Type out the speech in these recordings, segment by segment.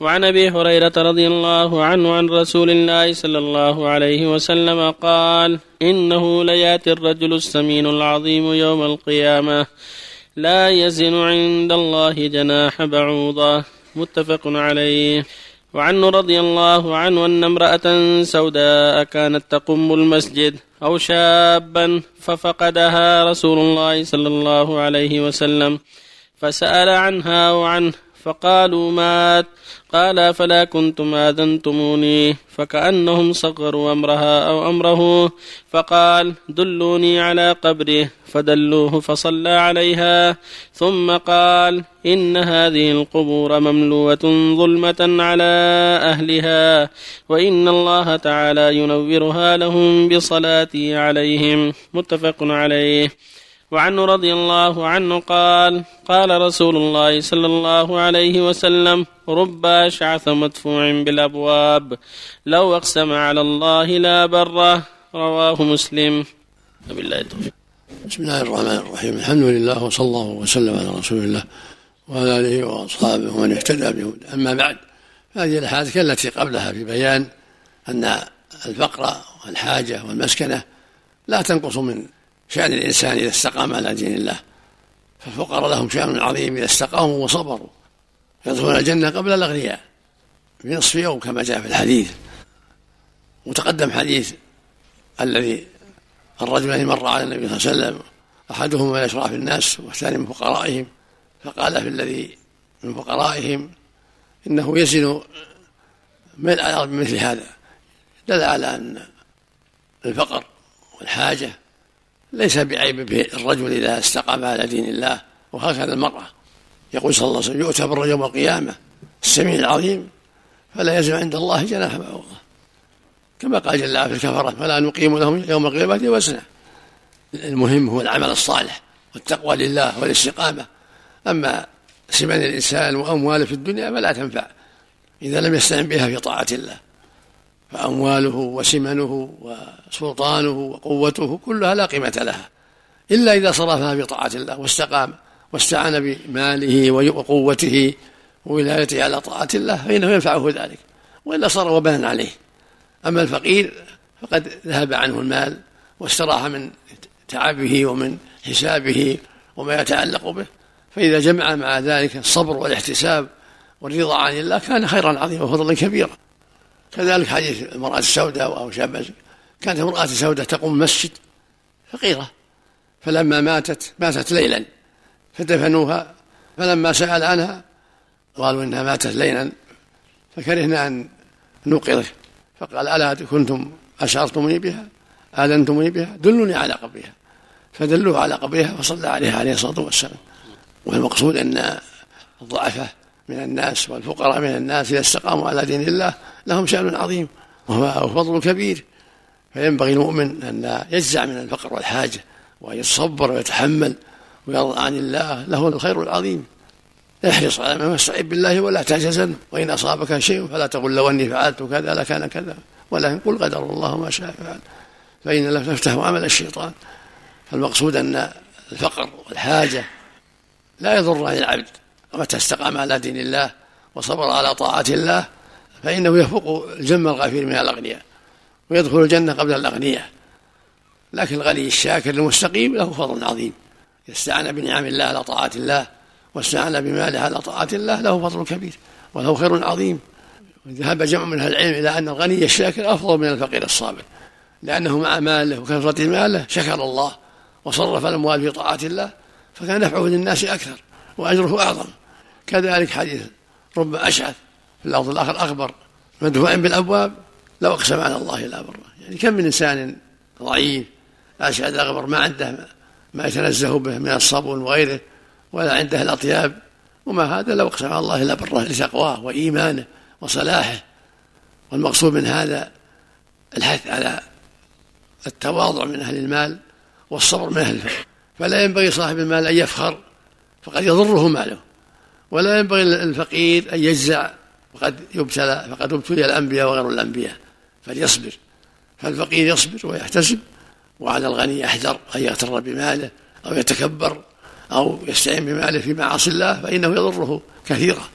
وعن أبي هريرة رضي الله عنه عن رسول الله صلى الله عليه وسلم قال إنه لياتي الرجل السمين العظيم يوم القيامة لا يزن عند الله جناح بعوضة. متفق عليه. وعنه رضي الله عنه أن امرأة سوداء كانت تقم المسجد أو شابا ففقدها رسول الله صلى الله عليه وسلم فسأل عنها وعنه فقالوا مات. قال فلا كنتم آذنتموني؟ فكأنهم صغروا أمرها أو أمره. فقال دلوني على قبره. فدلوه فصلى عليها. ثم قال إن هذه القبور مملوءة ظلمة على أهلها وإن الله تعالى ينورها لهم بصلاتي عليهم. متفق عليه. وعنه رضي الله عنه قال قال رسول الله صلى الله عليه وسلم رب أشعث مدفوع بالأبواب لو أقسم على الله لا بره رواه مسلم. بالله التوفيق. بسم الله الرحمن الرحيم. الحمد لله وصلى الله وسلم على رسول الله وعلى آله وأصحابه ومن اهتدى بهدى أما بعد هذه الأحاديث التي قبلها في بيان أن الفقر والحاجة والمسكنة لا تنقص من شأن الإنسان إذا استقام على دين الله فالفقراء لهم شأن عظيم إذا استقاموا وصبروا. يدخلون الجنة قبل الأغنياء في نصف يوم كما جاء في الحديث. وتقدم حديث الذي الرجلان مر على النبي صلى الله عليه وسلم أحدهما من أشراف الناس والثاني من فقرائهم فقال في الذي من فقرائهم إنه يزن ملء الأرض بمثل هذا. دل على أن الفقر والحاجة ليس بعيب في الرجل إذا استقام على دين الله وهكذا المرأة. يقول صلى الله عليه وسلم يؤتى بالرجل يوم القيامة السميع العظيم فلا يزن عند الله جناح بعوضة كما قال جل في الكفرة فلا نقيم لهم يوم القيامة وزنا. المهم هو العمل الصالح والتقوى لله والاستقامة. أما سمن الإنسان وأمواله في الدنيا فلا تنفع إذا لم يستعن بها في طاعة الله. فأمواله وسمنه وسلطانه وقوته كلها لا قيمة لها. إلا إذا صرفها في طاعة الله واستقام واستعان بماله وقوته وولايته على طاعة الله فإنه ينفعه ذلك. وإلا صار وبالا عليه. أما الفقير فقد ذهب عنه المال واستراح من تعبه ومن حسابه وما يتعلق به. فإذا جمع مع ذلك الصبر والاحتساب والرضا عن الله كان خيرا عظيما وفضلا كبيرا. كذلك حديث المرأة السوداء أو شابة كانت امرأة سوداء تقوم المسجد فقيرة فلما ماتت ماتت ليلا فدفنوها فلما سأل عنها قالوا إنها ماتت ليلا فكرهنا أن نوقظه فقال ألا كنتم أشعرتموني بها؟ آذنتموني بها؟ دلوني على قبرها فدلوه على قبرها فصلى عليها عليه الصلاة والسلام. والمقصود أن الضعفاء من الناس والفقراء من الناس إذا استقاموا على دين الله لهم شأن عظيم وهو فضل كبير. فينبغي المؤمن أن يجزع من الفقر والحاجة وأن يتصبر ويتحمل ويرضى عن الله له الخير العظيم. احرص على ما استعين بالله ولا تعجزن وإن أصابك شيء فلا تقل لو أني فعلت كذا لكان كذا ولكن قل قدر الله ما شاء فعل. فإن لا تفتح عمل الشيطان فالمقصود أن الفقر والحاجة لا يضر عن العبد. ومتى استقام على دين الله وصبر على طاعة الله فإنه يفوق الجم الغفير من الأغنياء ويدخل الجنة قبل الأغنياء. لكن الغني الشاكر المستقيم له فضل عظيم. استعان بنعم الله على طاعة الله واستعان بماله على طاعة الله له فضل كبير وله خير عظيم. ذهب جمع من أهل العلم إلى أن الغني الشاكر أفضل من الفقير الصابر لأنه مع ماله وكثرة ماله شكر الله وصرف الأموال في طاعة الله فكان نفعه للناس أكثر. وأجره أعظم. كذلك حديث رب أشعث في اللفظ الآخر أخبر مدفوع بالأبواب لو أقسم على الله لا بره يعني كم من إنسان ضعيف أشعث أغبر ما عنده ما يتنزه به من الصبون وغيره ولا عنده الأطياب. وما هذا لو أقسم على الله لا بره لتقواه وإيمانه وصلاحه. والمقصود من هذا الحث على التواضع من أهل المال والصبر من أهل الفقر. فلا ينبغي صاحب المال أن يفخر فقد يضره ماله ولا ينبغي الفقير أن يجزع وقد يبتلى فقد ابتلي الأنبياء وغير الأنبياء فليصبر. فالفقير يصبر ويحتسب وعلى الغني يحذر أن يغتر بماله أو يتكبر أو يستعين بماله في معاصي الله فإنه يضره كثيرا.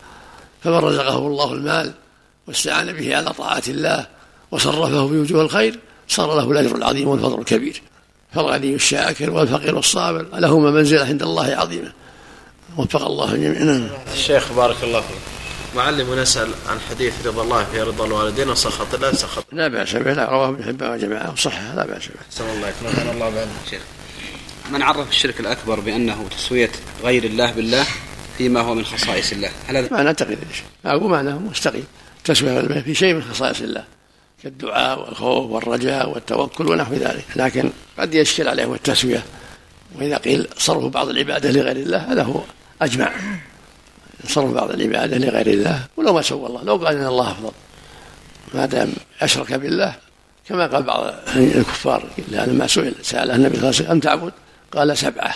فمن رزقه الله المال واستعان به على طاعة الله وصرفه في وجوه الخير صار له الأجر العظيم والفضل الكبير. فالغني الشاكر والفقير الصابر لهما منزلة عند الله عظيمة. وفق الله جميعا. نعم. الشيخ بارك الله فيك. معلم نسأل عن حديث رضا الله في رضا الوالدين وسخط الله سخط لا بأس به لا رواه ابن حبان وجماعة وصحة لا بأس به. أحسن الله يكرمك الله بعلم شيخ من عرف الشرك الأكبر بأنه تسوية غير الله بالله فيما هو من خصائص الله؟ هل هذا ما نعتقد أقول معناه مستقيم. تسوية في شيء من خصائص الله كالدعاء والخوف والرجاء والتوكل ونحو ذلك. لكن قد يشكل عليه التسوية وإذا قيل صرف بعض العبادة لغير الله هذا هو أجمع. صرف بعض العبادة لغير الله ولو ما سوى الله لو قال إن الله أفضل. ما دام أشرك بالله كما قال بعض الكفار لما سئل سأله النبي صلى الله عليه وسلم تعبد؟ قال سبعة.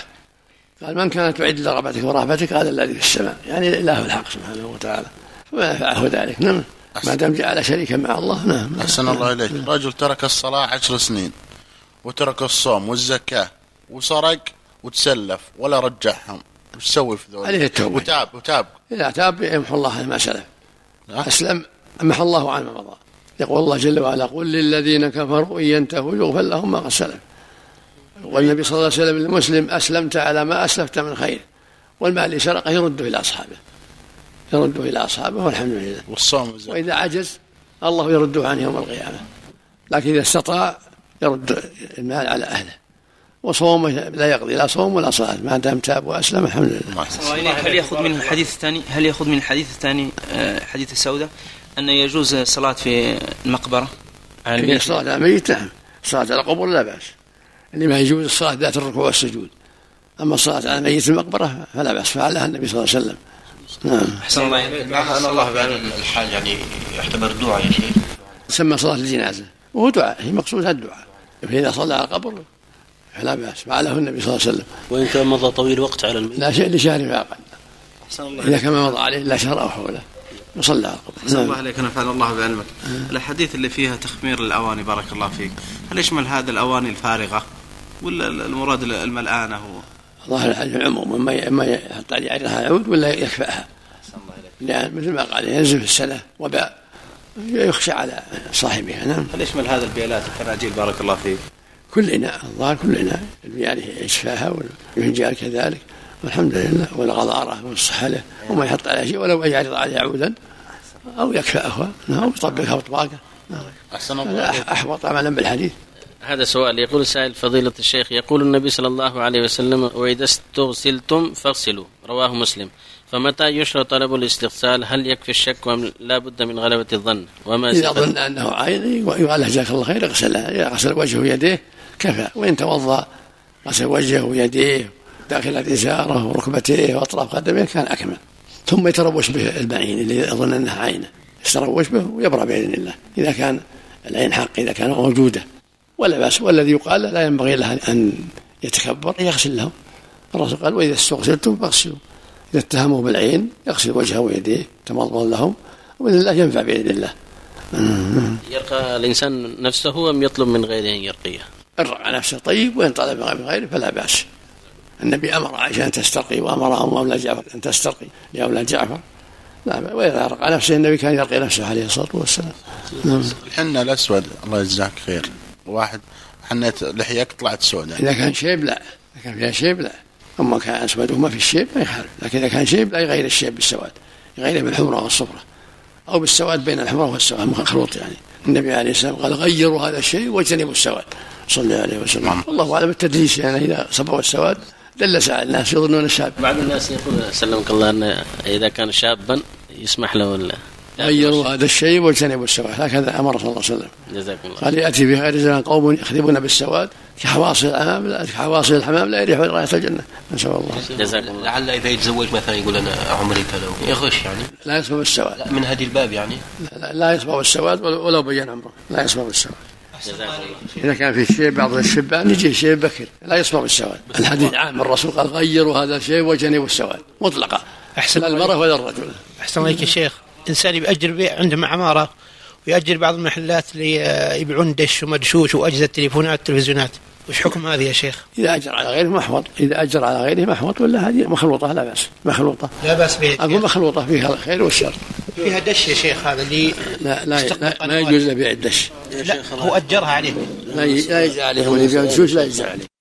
قال من كانت تعد لرغبتك ورهبتك؟ قال الذي في السماء. يعني الإله الحق سبحانه وتعالى. فما نفعه ذلك. نعم. ما دام جعل شريكا مع الله نعم. أحسن الله إليك. رجل ترك الصلاة عشر سنين وترك الصوم والزكاة وسرق وتسلف ولا رجعهم. وش يسوي في ذول؟ عليه التوبة. وتاب وتاب. إذا تاب يمحو الله ما سلف. أسلم محى الله عنه ما مضى يقول الله جل وعلا قل للذين كفروا إن ينتهوا يغفر لهم ما قد سلف. والنبي صلى الله عليه وسلم للمسلم أسلمت على ما أسلفت من خير والمال اللي سرقه يرده إلى أصحابه. يرده إلى أصحابه والحمد لله. والصوم وإذا عجز الله يرده عنه يوم القيامة. لكن إذا استطاع يرد المال على أهله. وصومه لا يقضي لا صوم ولا صلاة ما دام تاب وأسلم الحمد لله. هل يأخذ من الحديث الثاني؟ هل يأخذ من الحديث الثاني آه، حديث السوداء أن يجوز الصلاة في المقبرة؟ على الميت الصلاة على الميت نعم الصلاة على القبر لا بأس. اللي ما يجوز الصلاة ذات الركوع والسجود. أما الصلاة على الميت في المقبرة فلا بأس فعلها النبي صلى الله عليه وسلم. نعم. أحسن الله إليك. أن الله الحال يعني يعتبر دعاء يا شيخ. تسمى صلاة الجنازة وهو دعاء هي مقصودها الدعاء. فإذا صلى على القبر فلا بأس فعله النبي صلى الله عليه وسلم. وإن كان مضى طويل وقت على الميت. لا شيء لشهر فأقل إذا كان مضى عليه إلا شهر أو حوله. يصلى على القبر أحسن الله عليك نفعنا الله بعلمك. الأحاديث اللي فيها تخمير الأواني بارك الله فيك. هل يشمل هذا الأواني الفارغة؟ ولا المراد الملآنة هو؟ ظاهر العموم. ما ما يحط عليه عليها يعود ولا يكفأها. لأن مثل ما قال ينزل في السنة وباء يخشى على صاحبها. نعم. هل يشمل هذا البيلات الفناجيل بارك الله فيك. كل إناء الظاهر كل إناء يعني يشفاها والفنجان كذلك والحمد لله والغضارة والصحلة وما يحط عليها شيء ولو يعرض عليها عودا أو يكفأها نعم أو يطبقها بطباقة نعم أحسن الله أحوط عملا بالحديث. هذا سؤال يقول سائل فضيلة الشيخ يقول النبي صلى الله عليه وسلم وإذا استغسلتم فاغسلوا. رواه مسلم. فمتى يشرع طلب الاستغسال؟ هل يكفي الشك أم لا بد من غلبة الظن؟ وما إذا ظن أنه عين ويقال له جزاك الله خير اغسلها إذا غسل وجهه ويديه. كفى وإن توضأ غسل وجهه ويديه داخل إزاره وركبتيه وأطراف قدميه كان أكمل. ثم يتروش به البعين اللي يظن أنها عينه. يتروش به ويبرأ بإذن الله. إذا كان العين حق إذا كان موجودة. ولا بأس والذي يقال لا ينبغي له أن يتكبر يغسل لهم. الرسول قال وإذا استغسلتم فاغسلوا. إذا اتهموا بالعين يغسل وجهه ويديه تمضمض لهم وبإذن الله ينفع بإذن الله. يرقى الإنسان نفسه أم يطلب من غيره أن يرقيه؟ الرقى نفسه طيب وإن طلب من غيره فلا بأس. النبي أمر عائشة أن تسترقي وأمر أولاد جعفر أن تسترقي لأولاد جعفر. لا وإذا رقى نفسه النبي كان يرقي نفسه عليه الصلاة والسلام. نعم. الحنة الأسود الله يجزاك خير. واحد حنيت لحيك طلعت سوداء إذا كان شيب لا. إذا كان فيها شيب لا. أما كان أسود وما في الشيب ما يخالف. لكن إذا كان شيب لا يغير الشيب بالسواد. يغيره بالحمرة والصفرة. أو بالسواد بين الحمرة والسواد مخلوط يعني. النبي عليه السلام قال غيروا هذا الشيء واجتنبوا السواد. صلى الله عليه وسلم. الله أعلم التدليس يعني إذا صبوا السواد دلس على الناس يظنون الشاب. بعض الناس يقول سلمك الله أن إذا كان شابا يسمح له غيروا هذا الشيء واجتنبوا السواد هكذا أمر صلى الله عليه وسلم. جزاكم الله قال يأتي في خير زمان قوم يخربون بالسواد كحواصل الحمام كحواصل الحمام لا يريح رائحه الجنة. نسأل الله. جزاكم الله. لعل إذا يتزوج مثلا يقول أنا عمري كذا يغش يعني. لا يصبغ السواد. من هذه الباب يعني. لا, لا يصبغ السواد ولو بين عمره لا يصبغ السواد. إذا كان في شيء بعض الشبان يجي شيء بكر لا يصبغ السواد. الحديث عام الرسول قال غيروا هذا الشيء وجنبوا السواد مطلقا أحسن المرأة ولا الرجل. أحسن الله يا شيخ. إنسان يأجر بيع عنده عمارة ويأجر بعض المحلات اللي يبيعون دش ومدشوش وأجهزة تليفونات وتلفزيونات وش حكم هذه يا شيخ؟ إذا أجر على غيره محوط إذا أجر على غيره محوط ولا هذه مخلوطة؟ لا بأس مخلوطة. لا بأس به أقول مخلوطة فيها الخير والشر. فيها دش يا شيخ هذا اللي لا لا, لا, لا يجوز له بيع الدش. لا هو أجرها عليه. لا ي- لا يجزى عليه لا يجزى عليه.